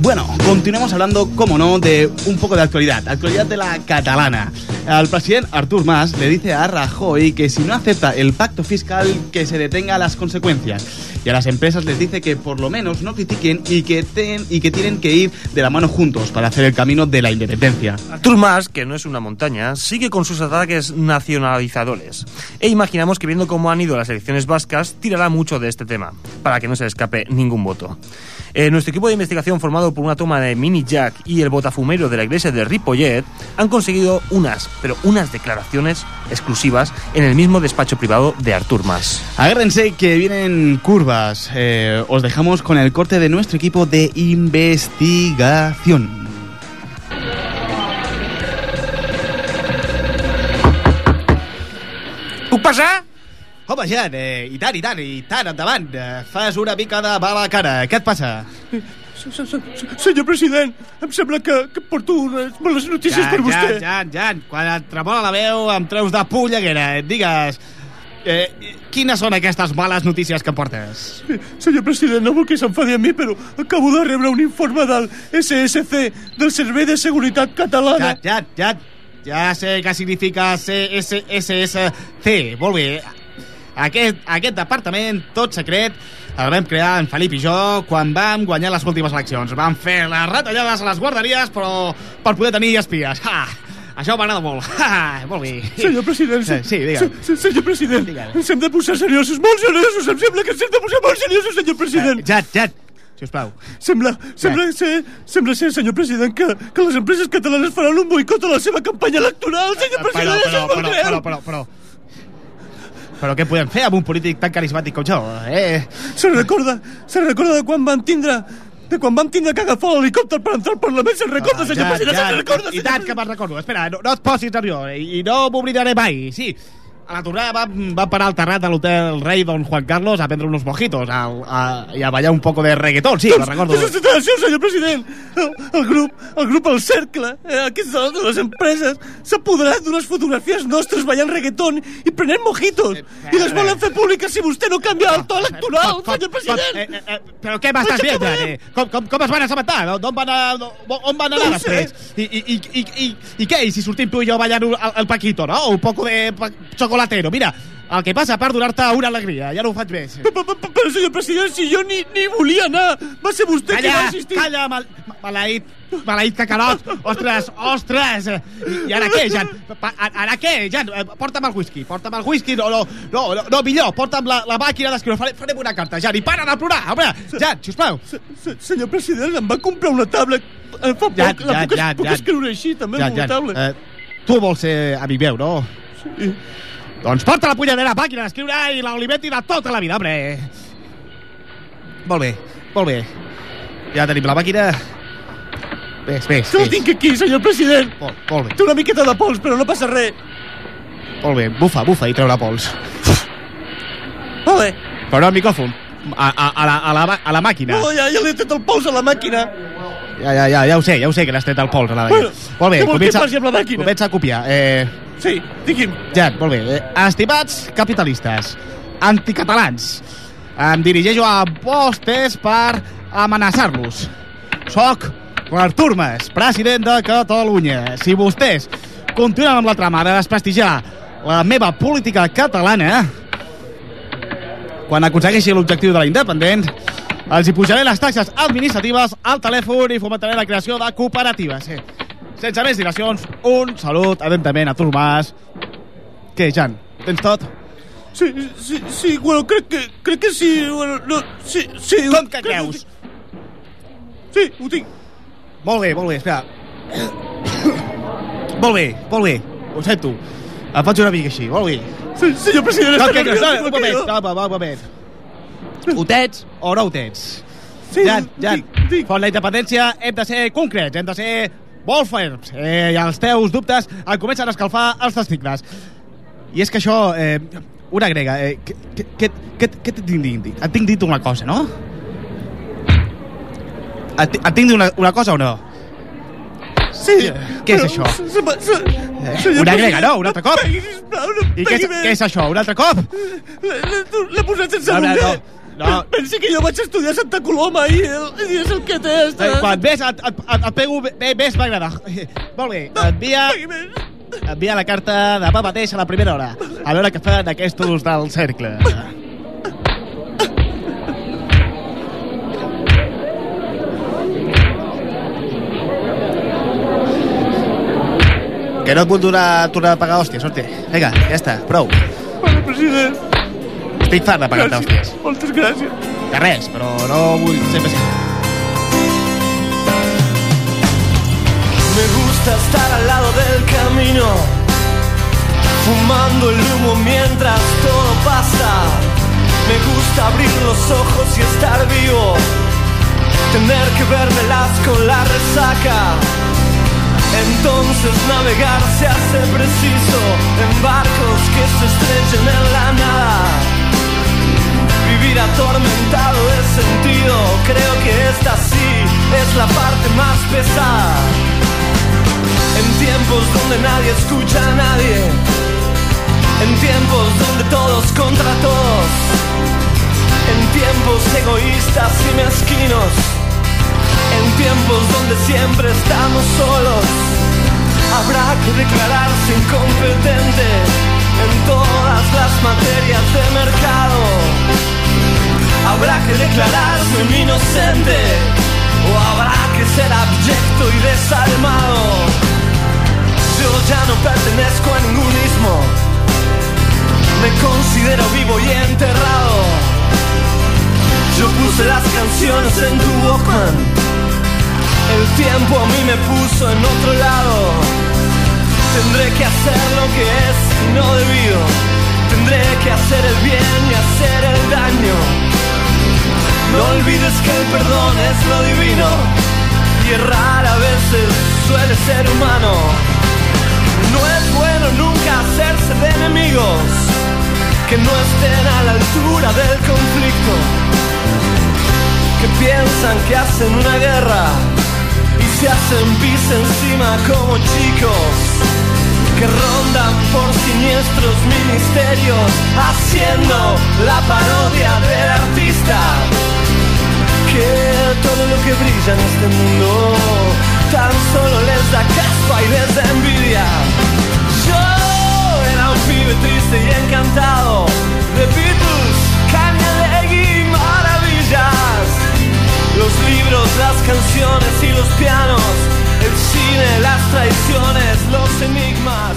Bueno, continuemos hablando, como no, de un poco de actualidad, actualidad de la catalana. Al presidente Artur Mas le dice a Rajoy que si no acepta el pacto fiscal, que se detenga las consecuencias. Y a las empresas les dice que por lo menos no critiquen y que, ten- y que tienen que ir de la mano juntos para hacer el camino de la independencia. Artur Mas, que no es una montaña, sigue con sus ataques nacionalizadores. E imaginamos que viendo cómo han ido las elecciones vascas, tirará mucho de este tema, para que no se escape ningún voto. Eh, nuestro equipo de investigación formado por una toma de Mini Jack y el botafumero de la iglesia de Ripollet han conseguido unas, pero unas declaraciones exclusivas en el mismo despacho privado de Artur Mas. Agárrense que vienen curvas. Eh, os dejamos con el corte de nuestro equipo de investigación. Puc passar? Home, Jan, eh, i tant, i tant, i tant, endavant. Eh, fas una mica de mala cara. Què et passa? Senyor president, em sembla que, que porto unes males notícies per vostè. Jan, Jan, Jan, quan et tremola la veu em treus de polleguera. Digues, eh, quines són aquestes males notícies que portes? Senyor president, no vol que s'enfadi a mi, però acabo de rebre un informe del SSC, del Servei de Seguretat Catalana. Jan, Jan, Jan, ja sé què significa CSSC. Molt bé. Aquest, aquest departament, tot secret, el vam crear en Felip i jo quan vam guanyar les últimes eleccions. Vam fer les retallades a les guarderies, però per poder tenir espies. Ha! Això m'agrada molt. *laughs* Ha! Molt bé. Senyor president, Eh, sí, digue'm. se- se- senyor president, ens hem de posar seriosos, molt seriosos, em sembla que ens hem de posar molt seriosos, senyor president. Jat, Jat, sisplau. Sembla, sembla, ser, sembla ser, senyor president, que, que les empreses catalanes faran un boicot a la seva campanya electoral, senyor Però, president, però, això és molt però, greu. però, però, però, però què podem fer amb un polític tan carismàtic com jo? Eh? Se recorda, se recorda de quan van tindre de quan vam tindre que agafar l'helicòpter per entrar al Parlament, se'n recorda, senyor Ja, president, ja, se'n recorda, I tant que me'n recordo. Espera, no, no et posis nerviós i i no m'oblidaré mai. Sí, a la tornada vam, vam parar al terrat de l'hotel Rei Don Juan Carlos a prendre unos mojitos al, a, i a ballar un poco de reggaetón. Sí, me'n recordo. Doncs, atenció, senyor president, el, el grup, el grup El Cercle, eh, aquests de de les empreses, s'ha apoderat d'unes fotografies nostres ballant reggaeton i prenent mojitos, i les volen fer públiques si vostè no canvia el to electoral, senyor president. Eh, eh, eh, però què m'estàs Però dient? Eh? Com, com, com es van assabentar? D'on van, a, on van anar No després? I, i, i, i, i, I què? I si sortim tu i jo ballant el, el Paquito, no? Un poco de pa- chocolatero. Mira, el que passa per donar-te una alegria, ja no ho faig més. Però, senyor president, si jo ni, ni volia anar, va ser vostè que va Calla, insistir. calla, mal, maleït, maleït cacarot. Ostres, ostres. I ara què, Jan? Ara què, Jan? Eh, Porta'm el whisky, porta'm el whisky. No, no, no, no, millor, porta'm la, la màquina d'escriure. Farem, farem una carta, Jan, i para de plorar. Home, Jan, sisplau. Se- se- Senyor president, em va comprar una tablet eh, fa poc, Jan, la Jan, puc, Jan, puc Jan. escriure així, també, Jan, amb una Jan, tablet. eh, tu vols ser amic meu, no? Sí. Doncs porta la punyadera màquina d'escriure i l'Olivetti de tota la vida, home. Molt bé, molt bé. Ja tenim la màquina. Ves, ves, Que la tinc aquí, senyor president. Molt, molt bé. Té una miqueta de pols, però no passa res. Molt bé, bufa, bufa i treu la pols. Molt bé. Però no al micròfon. A, a, a, la, a, la, a la màquina. No, ja, ja li he tret el pols a la màquina. Ja, ja, ja, ja ho sé, ja ho sé que l'has tret el pols a la. Bueno, molt bé, comença, faci amb la màquina? comença a copiar. Eh, Sí, digui'm. ja, molt bé. Eh, estimats capitalistes, anticatalans, em dirigeixo a vostès per amenaçar-los. Soc Artur Mas, president de Catalunya. Si vostès continuen amb la trama de desprestigiar la meva política catalana, quan aconsegueixi l'objectiu de la independent, els hi pujaré les taxes administratives al telèfon i fomentaré la creació de cooperatives. Sí. Sense més dilacions, un salut atentament a tu, Mas. Què, Jan, tens tot? Sí, sí, sí, bueno, crec que, crec que sí, bueno, no, sí, sí. Com que creus? Sí, ho tinc. Molt bé, molt bé, espera. molt bé, molt bé. Ho sento. Em faig una mica així, molt bé. Sí, senyor president, No, que, que, nerviós, no, no un moment, quiero. no, un moment. Ho tens o no ho tens? Sí, Jan, Jan, font la independència hem de ser concrets, hem de ser molt ferms. Eh, I els teus dubtes em comencen a escalfar els testicles. I és que això... Eh, una grega, eh, què, què, què, què, què t'he dit? Et tinc dit una cosa, no? Et, et tinc dit una, una cosa o no? Sí. Què és això? se- se- se- Eh, una grega, no? Un altre cop? No no I què és, què és això? Un altre cop? L'he- posat sense No, no, voler. no, no. Pensi que jo vaig estudiar a Santa Coloma i, i és el que té. Eh, Està... quan ves, et, et, et, et pego bé, més m'agrada. Molt bé, envia, envia la carta demà mateix a la primera hora. A veure què fan aquests del cercle. Que no et vull donar, tornar a pagar hòsties, hòstia. Vinga, ja està, prou. Vale, president. Fart de pagar-te hòsties. Moltes gràcies. Que res, però no vull ser. Me gusta estar al lado del camino, fumando el humo mientras todo pasa. Me gusta abrir los ojos y estar vivo, tener que vermelas con la resaca. Entonces navegar se hace preciso en barcos que se estrechen en atormentado de sentido, creo que esta sí es la parte más pesada. En tiempos donde nadie escucha a nadie, en tiempos donde todos contra todos, en tiempos egoístas y mezquinos, en tiempos donde siempre estamos solos, habrá que declararse incompetente en todas las materias de mercado. Habrá que declararse un inocente o habrá que ser abyecto y desalmado. Yo ya no pertenezco a ningún ismo. Me considero vivo y enterrado. Yo puse las canciones en tu Walkman. El tiempo a mí me puso en otro lado. Tendré que hacer lo que es no debido. Tendré que hacer el bien y hacer el daño. No olvides que el perdón es lo divino. Y errar a veces suele ser humano. No es bueno nunca hacerse de enemigos que no estén a la altura del conflicto. Que piensan que hacen una guerra y se hacen pis encima como chicos. Que rondan por siniestros ministerios haciendo la parodia del artista. Que todo lo que brilla en este mundo tan solo les da caspa y les da envidia. Yo era un pibe triste y encantado de Beatles, Cañalegui y maravillas. Los libros, las canciones y los pianos, el cine, las traiciones, los enigmas,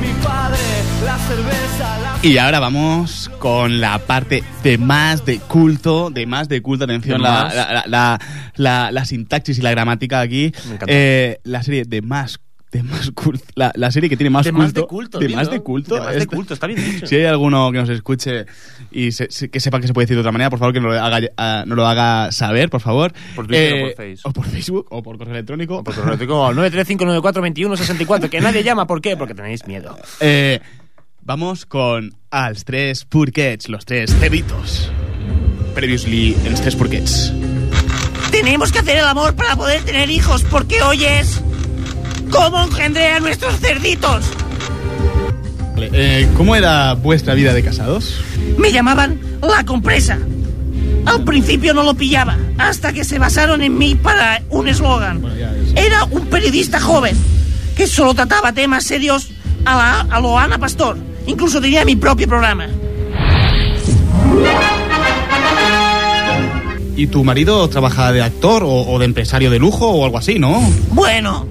mi padre, la cerveza, la... Y ahora vamos con la parte de más de culto, de más de culto. Atención, De la, la, la, la- la sintaxis y la gramática aquí. Me. Eh, la serie de más de más culto. La, la serie que tiene más De culto. más de culto, De más de culto. De más de culto, está bien dicho. Si hay alguno que nos escuche y se- se- que sepa que se puede decir de otra manera, por favor que nos lo haga, ah, nos lo haga saber, por favor. Por Twitter Eh, o por Facebook. O por Facebook o por correo electrónico. Por correo electrónico al 935942164, que nadie llama, ¿por qué? Porque tenéis miedo. Eh, vamos con als tres purquets, los tres cerditos. Previously en los tres purquets. Tenemos que hacer el amor para poder tener hijos, porque hoy es... ¿Cómo engendré a nuestros cerditos? Eh, ¿Cómo era vuestra vida de casados? Me llamaban la compresa. Al principio no lo pillaba, hasta que se basaron en mí para un eslogan. Era un periodista joven que solo trataba temas serios a, la, a lo Ana Pastor. Incluso tenía mi propio programa. ¿Y tu marido trabaja de actor o, o de empresario de lujo o algo así, no? Bueno,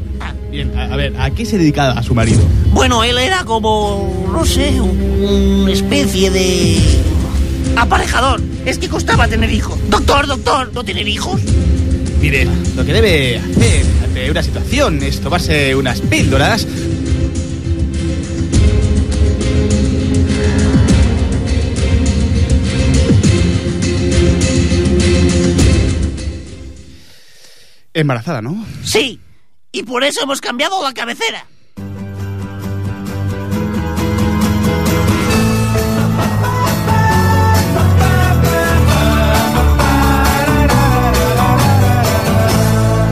Bien, a, a ver, ¿a qué se dedicaba a su marido? bueno, él era como, no sé, un- una especie de aparejador. Es que costaba tener hijos. Doctor, doctor, ¿no tener hijos? Mire, lo que debe hacer ante una situación es tomarse unas píldoras. Embarazada, ¿no? Sí, y por eso hemos cambiado la cabecera.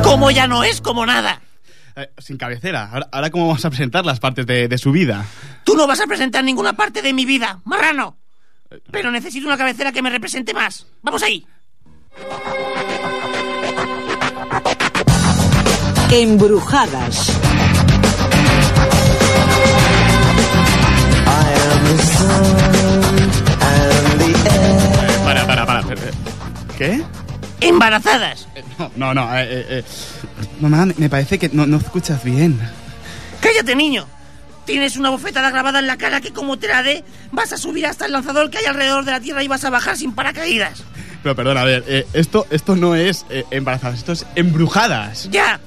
Como ya no es como nada. Eh, sin cabecera. Ahora, ahora cómo vamos a presentar las partes de, de su vida. Tú no vas a presentar ninguna parte de mi vida, marrano. Pero necesito una cabecera que me represente más. Vamos ahí. Embrujadas. Para, para, para. para. ¿Qué? Embarazadas. No, no, no. eh, eh, eh. Mamá, me parece que no, no escuchas bien. Cállate, niño. Tienes una bofetada grabada en la cara que como te la dé, vas a subir hasta el lanzador que hay alrededor de la Tierra y vas a bajar sin paracaídas. Pero perdona, a ver, eh, esto, esto no es eh, embarazadas, esto es embrujadas. Ya.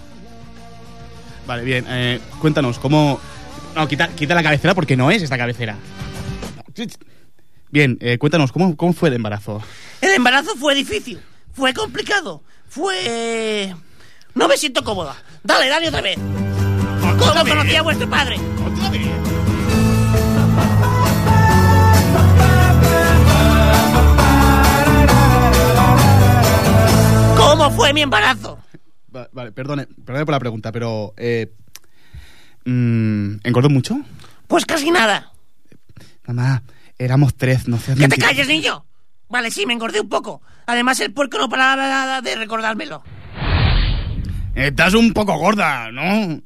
Vale, bien, eh, cuéntanos, ¿cómo...? No, quita, quita la cabecera porque no es esta cabecera. Bien, eh, cuéntanos, ¿cómo, ¿cómo fue el embarazo? El embarazo fue difícil, fue complicado, fue... No me siento cómoda. Dale, dale otra vez. ¿Cómo conocí a vuestro padre? ¿Cómo fue mi embarazo? Va- vale, perdone, perdone por la pregunta, pero... Eh, mm, ¿Engordó mucho? Pues casi nada. Mamá, éramos tres, no seas ¡Que te calles, niño! Vale, sí, me engordé un poco. Además, el puerco no paraba de recordármelo. Estás un poco gorda, ¿no?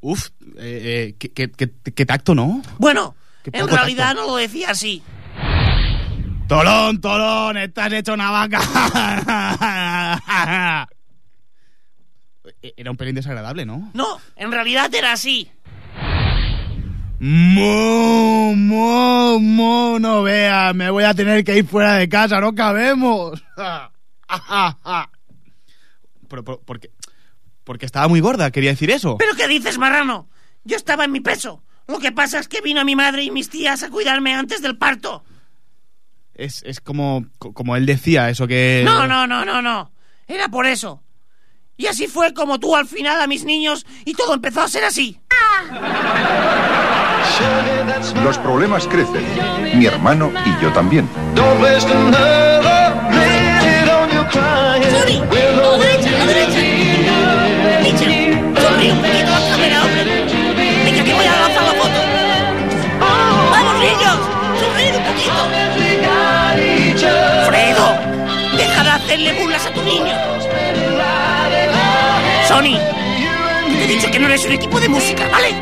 Uf, eh, eh, qué, qué- qué- qué tacto, ¿no? Bueno, en realidad tacto. no lo decía así. Tolón, Tolón, estás hecho una vaca. E- Era un pelín desagradable, ¿no? No, en realidad era así. Mo, mo, mo, no veas, me voy a tener que ir fuera de casa, no cabemos. Pero, por- porque, porque estaba muy gorda, quería decir eso. ¿Pero qué dices, marrano? Yo estaba en mi peso. Lo que pasa es que vino mi madre y mis tías a cuidarme antes del parto. Es, es como, co- como él decía, eso que... No, no, no, no, no. Era por eso. Y así fue como tú al final a mis niños y todo empezó a ser así. Los problemas crecen. Mi hermano y yo también. ¡A la derecha, a la derecha! Mitchell, sonríe hacerle burlas a tu niño! ¡Sony! Te he dicho que no eres un equipo de música, ¿vale?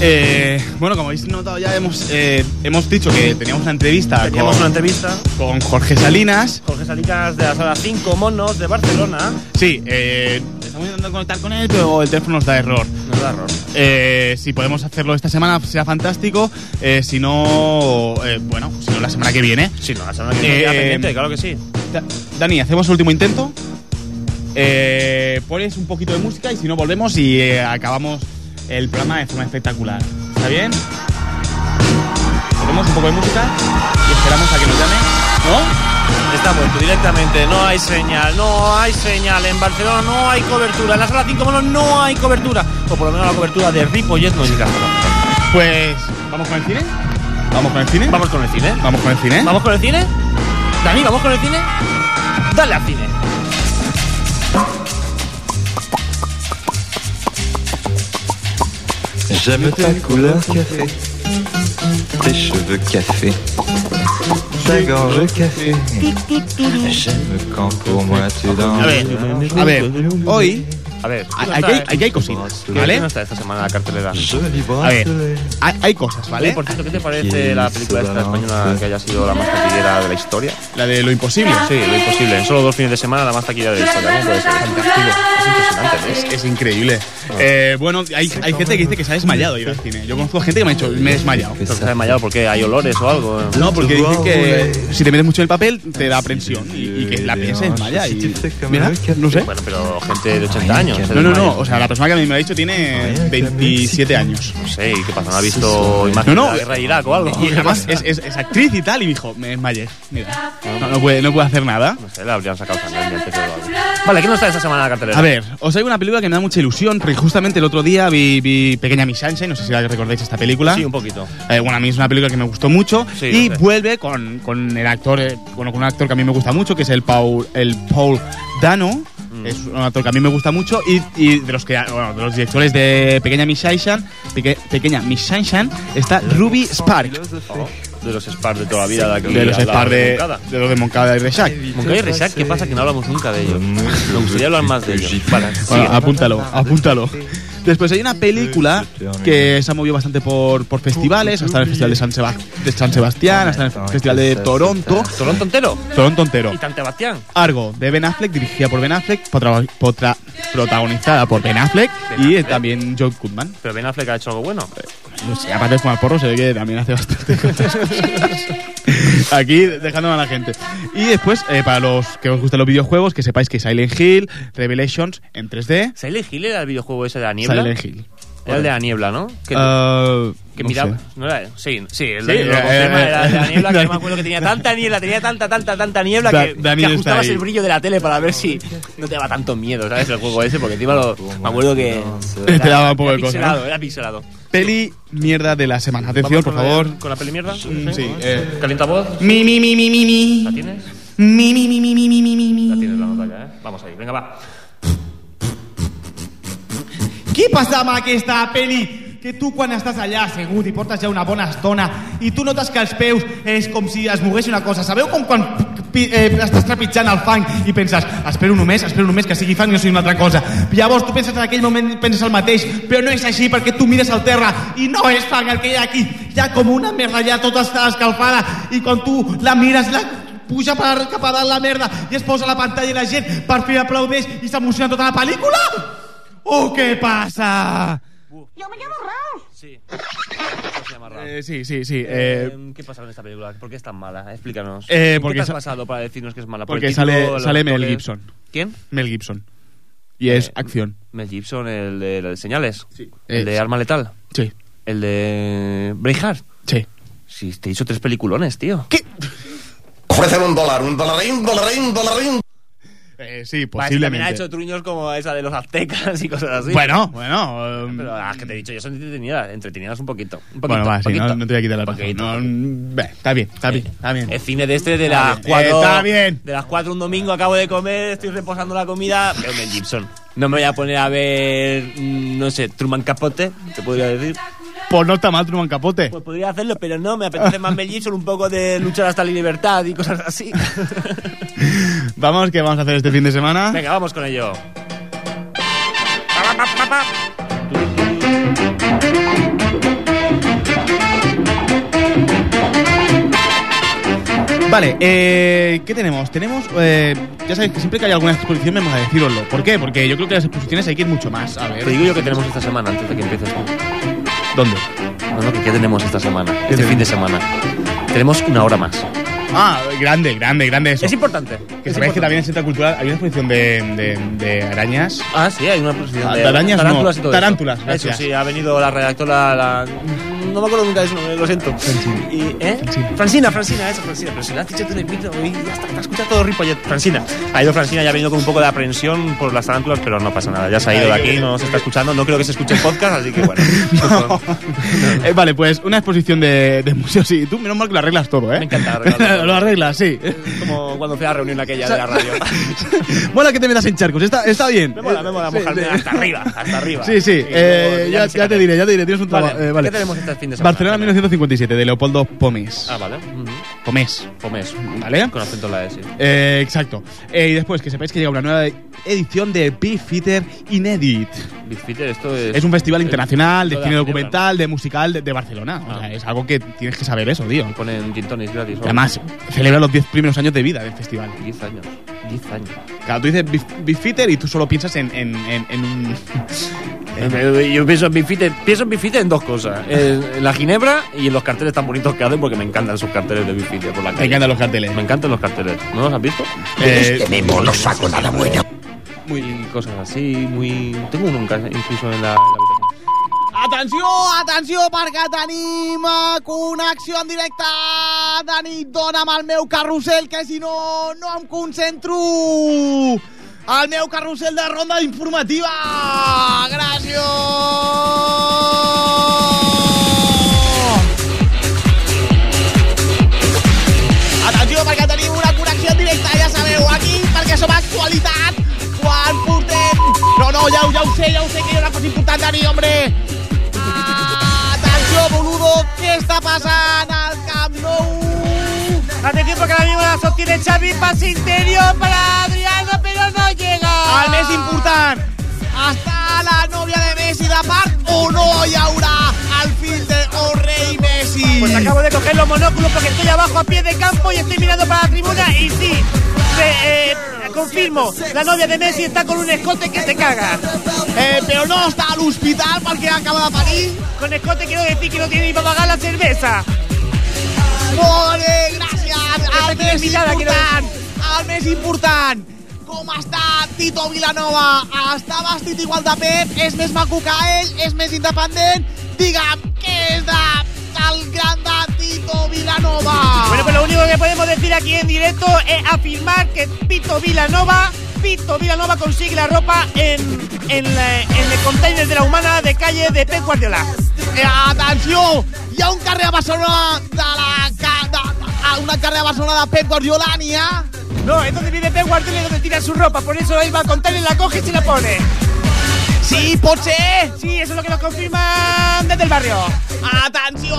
Eh, bueno, como habéis notado ya, hemos, eh, hemos dicho que teníamos una entrevista Teníamos con, una entrevista. con Jorge Salinas. Jorge Salinas de la sala 5 Monos de Barcelona. Sí, eh, estamos intentando conectar con él, pero el teléfono nos da error. Nos da error. Eh, si podemos hacerlo esta semana, será fantástico. Eh, si no, eh, bueno, si no, la semana que viene. Sí, no, la semana que viene pendiente, claro que sí. Da- Dani, hacemos el último intento. Eh, pones un poquito de música y si no, volvemos y acabamos el programa de forma espectacular. ¿Está bien? Ponemos un poco de música y esperamos a que nos llame. ¿No? Está muerto directamente, no hay señal, no hay señal. En Barcelona no hay cobertura. En la sala 5 monos no hay cobertura. O por lo menos la cobertura de Ripollet no llega. Pues, ¿vamos con el cine? ¿Vamos con el cine? Vamos con el cine. ¿Vamos con el cine? ¿Vamos con el cine? Dani, ¿vamos con el cine? Dale al cine. J'aime ta couleur café, tes cheveux café, ta gorge café. J'aime quand pour moi tu danses. A ver, a ver, hoy A ver, Hay- aquí hay- aquí hay cositas, ¿vale? ¿Quién está esta semana la cartelera? A ver, hay, hay cosas, ¿vale? Oye, por cierto, ¿qué te parece la película esta española que haya sido la más taquillera de la historia? La de lo imposible. Sí, lo imposible. En solo dos fines de semana la más taquillera de la historia. ¿Cómo puede ser? Fantástico. Es impresionante, ¿no? Es, es increíble. Eh, bueno, hay, hay gente que dice que se ha desmayado ir al cine. Yo conozco gente que me ha dicho, me he desmayado. Pero se ha desmayado porque hay olores o algo. No, porque dicen que si te metes mucho en el papel te da presión y, y que la piel se desmaya. Y, mira, no sé. Bueno, pero gente de 80 años. Se No, no, no. O sea, la persona que a mí me lo ha dicho tiene 27 años. No sé, ¿y qué pasa? ¿No ha visto imágenes No, no. de la guerra de Irak o algo? Y además *laughs* es, es, es actriz y tal. Y me dijo, me desmayé. Mira, no, no puede, no puede hacer nada. No sé, le habrían sacado antes algo. Vale, ¿quién no está esta semana la cartelera? A ver, os traigo una película que me da mucha ilusión, porque justamente el otro día vi, vi Pequeña Miss Sunshine, no sé si la recordáis esta película. Sí, un poquito. Eh, bueno, a mí es una película que me gustó mucho Sí, y vuelve con, con el actor, eh, bueno, con un actor que a mí me gusta mucho, que es el Paul, el Paul Dano. Mm. Es un actor que a mí me gusta mucho y, y de los que bueno, de los directores de Pequeña Miss Sunshine, Peque- Pequeña Miss Sunshine está Ruby Spark. Oh, de los Spars de toda la vida. De, De los Spark de, los de Moncada y Resac. Moncada y Resac, ¿qué pasa? Que no hablamos nunca de ellos. Me gustaría hablar más de ellos. Vale, Bueno, apúntalo, apúntalo. Después hay una película que se ha movido bastante por, por festivales, hasta en el Festival de San, Seba- de San Sebastián, hasta en el Festival de Toronto. ¿Toronto entero? Toronto entero. ¿Y San Sebastián? Argo, de Ben Affleck, dirigida por Ben Affleck, potra- potra- protagonizada por Ben Affleck y también John Goodman. ¿Pero Ben Affleck ha hecho algo bueno? No sé, aparte de fumar porro, se ve que también hace bastante cosas. *laughs* Aquí dejándome a la gente. Y después, eh, para los que os gustan los videojuegos, que sepáis que Silent Hill, Revelations en 3D. ¿Silent Hill era el videojuego ese de la niebla? era? Silent Hill. Era el de la niebla, ¿no? Que, uh, que no miraba. ¿No era? Sí, sí, el eh, eh, de, la eh, niebla. que me acuerdo que tenía tanta niebla, tenía tanta, tanta, tanta niebla da, que, que, ajustabas el brillo de la tele para ver si no te daba tanto miedo, ¿sabes? El juego ese, porque encima lo, me acuerdo que. Te daba un poco de cosa. ¿no? Era pixelado. Peli mierda de la semana. Atención, por favor. ¿Con la peli mierda? Mm, sí. sí eh. ¿Calienta voz? Mi, mi, mi, mi, mi, mi. ¿La tienes? Mi, mi, mi, mi, mi, mi, mi. La tienes la nota ya, ¿eh? Vamos ahí, venga, va. Què passa amb aquesta peli? Que tu quan estàs allà assegut i portes ja una bona estona i tu notes que els peus és com si es mogués una cosa. Sabeu com quan eh, estàs trepitjant el fang i penses espero només, espero només que sigui fang i no sigui una altra cosa. Llavors tu penses en aquell moment penses el mateix, però no és així perquè tu mires al terra i no és fang el que hi ha aquí. Hi ha com una merda allà tota escalfada i quan tu la mires la puja per, cap a dalt la merda i es posa a la pantalla i la gent per fi aplaudeix i s'emociona tota la pel·lícula? Oh, què passa? Sí. Eso se llama raro. Eh, sí, sí, sí. eh, Eh, ¿Qué pasa con esta película? ¿Por qué es tan mala? Explícanos. Eh, ¿Qué porque te has sa- pasado para decirnos que es mala? ¿Por porque el título, sale, los sale Mel actores? Gibson. ¿Quién? Mel Gibson. Y es Eh, acción. Mel Gibson, el de, el de Señales. Sí. El de Eh, Arma Letal. Sí. El de Braveheart. Sí. Sí, te he dicho tres peliculones, tío. ¿Qué? Ofrecen un dólar, un dolarín, un dolarín. Eh, sí, posiblemente. también ha hecho truños como esa de los aztecas y cosas así. Bueno, bueno. um, Pero las que te he dicho, yo son entretenidas, entretenidas un poquito. Un poquito bueno, va, sí, no, no te voy a quitar la razón. No, mm, está bien, está bien, está bien. El cine de este de Está las bien. cuatro. Está bien. De las cuatro un domingo acabo de comer, estoy reposando la comida. Veo Mel Gibson. No me voy a poner a ver, mm, no sé, Truman Capote, te podría decir. Pues no está mal Truman Capote. Pues podría hacerlo, pero no, me apetece más Mel Gibson, un poco de luchar hasta la libertad y cosas así. *laughs* Vamos, ¿qué vamos a hacer este fin de semana? Venga, vamos con ello. Vale, eh, ¿qué tenemos? Tenemos, eh, ya sabéis que siempre que hay alguna exposición me a deciroslo. ¿Por qué? Porque yo creo que las exposiciones hay que ir mucho más. A ver. Te digo yo que tenemos esta semana antes de que empieces. ¿Dónde? No, no, que ¿qué tenemos esta semana? Este fin de semana. Tenemos una hora más. Ah, grande, grande, grande eso. Es importante. Que sabéis que también en Centro Cultural hay una exposición de, de, de arañas. Ah, sí, hay una exposición Ah, de arañas no, tarántulas y todo eso. tarántulas, Eso gracias. sí, ha venido la redactora, la... No me acuerdo nunca de nombre, lo siento. Y, ¿eh? Francina, Francina, eso, Francina. Pero si lo has dicho tú en el micro y ya está, te has escuchado todo Ripollet. Francina. Ha ido Francina y ha venido con un poco de aprensión por las tarántulas, pero no pasa nada. Ya se ha ido de aquí, no nos está escuchando. No creo que se escuche en podcast, así que bueno. *laughs* Eh, vale, pues una exposición de, de museos. Sí, tú menos mal que lo arreglas todo, ¿eh? Me encanta arreglarlo *laughs* lo arreglas, sí. Como cuando fui a la reunión aquella de la radio. *laughs* Mola que te metas en charcos, está, está bien. Me mola, me mola Sí, mojarme sí. hasta arriba, hasta arriba. Sí, sí, eh, ya, ya te diré, ya te diré, tienes un Vale, trabajo. eh, vale. ¿qué tenemos este fin de semana? Barcelona 1957, de Leopoldo Pomes. Ah, vale. Ujú. Pomés. Pomés. ¿Vale? Con acento en la S. Eh, exacto. Eh, y después, que sepáis que llega una nueva edición de Beef Fitter Inedit. Big Peter, esto es... Es un festival internacional de cine documental, de musical de, de Barcelona. O Ah. sea, es algo que tienes que saber eso, tío. Ponen gin tonics gratis. Y Además, celebra los 10 primeros años de vida del festival. 10 años. 10 años. Claro, tú dices Beef, Beef Fitter y tú solo piensas en, en, en, en un... Eh, Yo pienso en Big Peter, pienso en Big Peter en dos cosas. En, en la ginebra y en los carteles tan bonitos que hacen porque me encantan sus carteles de Big Peter por la calle. Me encantan los carteles. Me encantan los carteles. ¿No los has visto? Eh, Este memo no saco nada bueno. Muy cosas así, muy... Tengo uno incluso en la, la. Atenció, atenció, perquè tenim eh, connexió en directe. Dani, dona'm el meu carrusel, que si no, no em concentro. El meu carrusel de ronda informativa. Gràcies. Atenció, perquè tenim una connexió en directe, ja sabeu, aquí, perquè som actualitat. Quan portem... No, no, ja, ja ho sé, ja ho sé que hi ha una cosa important, Dani, hombre. Atenció, boludo, què està passant al Camp Nou? Atención porque ahora mismo la sostiene Xavi, pase interior para Adriano, pero no llega. El més important, està la nòvia de Messi de part o no hi haurà el fill de O Rei Messi? Pues acabo de coger los monóculos porque estoy abajo a pie de campo y estoy mirando para la tribuna y sí, se- eh, confirmo, la novia de Messi está con un escote que te caga. Eh, però no està a l'hospital perquè acaba de parir? Con escote quiero decir que no tiene ni para pagar la cerveza. Bé, gràcies. El Aquesta més important, el més important. Com està Tito Vilanova? Està vestit igual de Pep? És més maco que ell? És més independent? Digue'm, què és de, del gran Tito Vilanova? Bueno, pues lo único que podemos decir aquí en directo es afirmar que Pito Vilanova, Pito Vilanova consigue la ropa en, en, en el container de la humana de calle de Pep Guardiola. Eh, atenció! Hi ha un carrer a Barcelona de la... ca- De, a una carrer a Barcelona de Pep? No, es donde vive Pep Guardiola y donde tira su ropa, por eso él va a container, la coge y se la pone. Sí, ser? Sí, eso es lo que nos confirman desde el barrio. Atenció!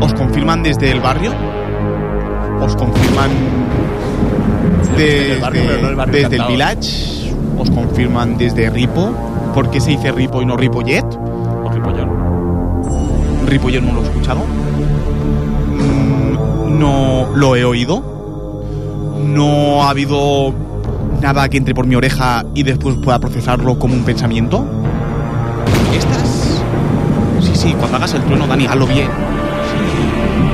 ¿Os confirman desde el barrio? ¿Os confirman Desde el barrio, pero no el barrio desde el encantado. village? ¿Os confirman desde Ripo? ¿Por qué se dice Ripo y no Ripollet? O Ripollón. Ripollet no lo he escuchado. No lo he oído. No ha habido nada que entre por mi oreja y después pueda procesarlo como un pensamiento. Estas. Sí, sí, cuando hagas el trueno, Dani, hazlo bien.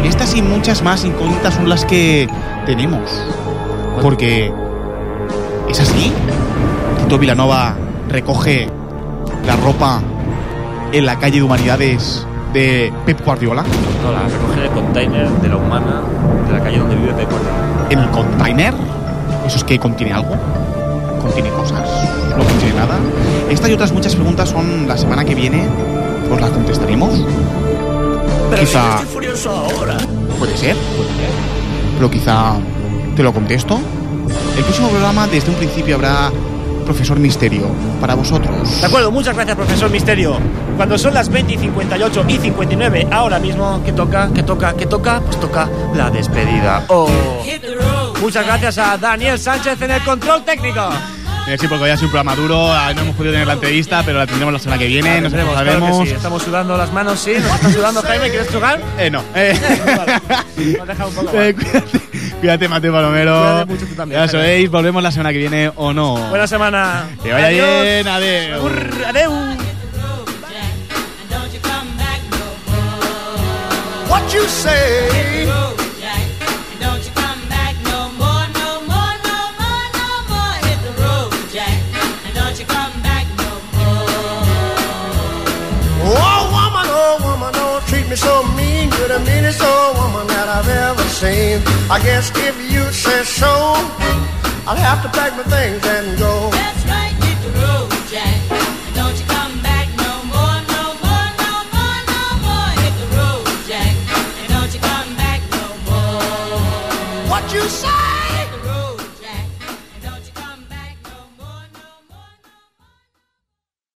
Estas y muchas más incógnitas son las que tenemos. Porque. ¿Es así? Tito Vilanova recoge la ropa en la calle de Humanidades de Pep Guardiola. No, la recoge en el container de la humana de la calle donde vive Pep Guardiola. En el container. ¿Eso es que contiene algo? ¿Contiene cosas? ¿No contiene nada? Estas y otras muchas preguntas son la semana que viene. Os las contestaremos. Pero Quizá- estoy furioso ahora. Puede ser, puede ser. Pero quizá te lo contesto. El próximo programa, desde un principio, habrá Profesor Misterio para vosotros. De acuerdo, muchas gracias, profesor Misterio. Cuando son las 20 y 58 y 59 ahora mismo, ¿qué toca? ¿Qué toca? ¿Qué toca? Pues toca la despedida. Oh. Muchas gracias a Daniel Sánchez en el control técnico. Sí, porque hoy ha sido un programa duro, ah, no hemos podido tener la entrevista, pero la tendremos la semana que viene, nos claro que sabemos. sí. Estamos sudando las manos, sí. ¿Nos está sudando, Jaime? ¿Quieres jugar? Eh, no. Eh, *laughs* Nos deja un poco eh, cuídate, cuídate, Mateo Palomero. Cuídate mucho tú también, ya sabéis, volvemos la semana que viene o no. Buena semana. Que vaya Adiós. bien, adiós. What you say? Oh, woman, oh, woman, don't treat me so mean. You're the meanest old woman that I've ever I guess if you say so, I'll have to pack my things and go.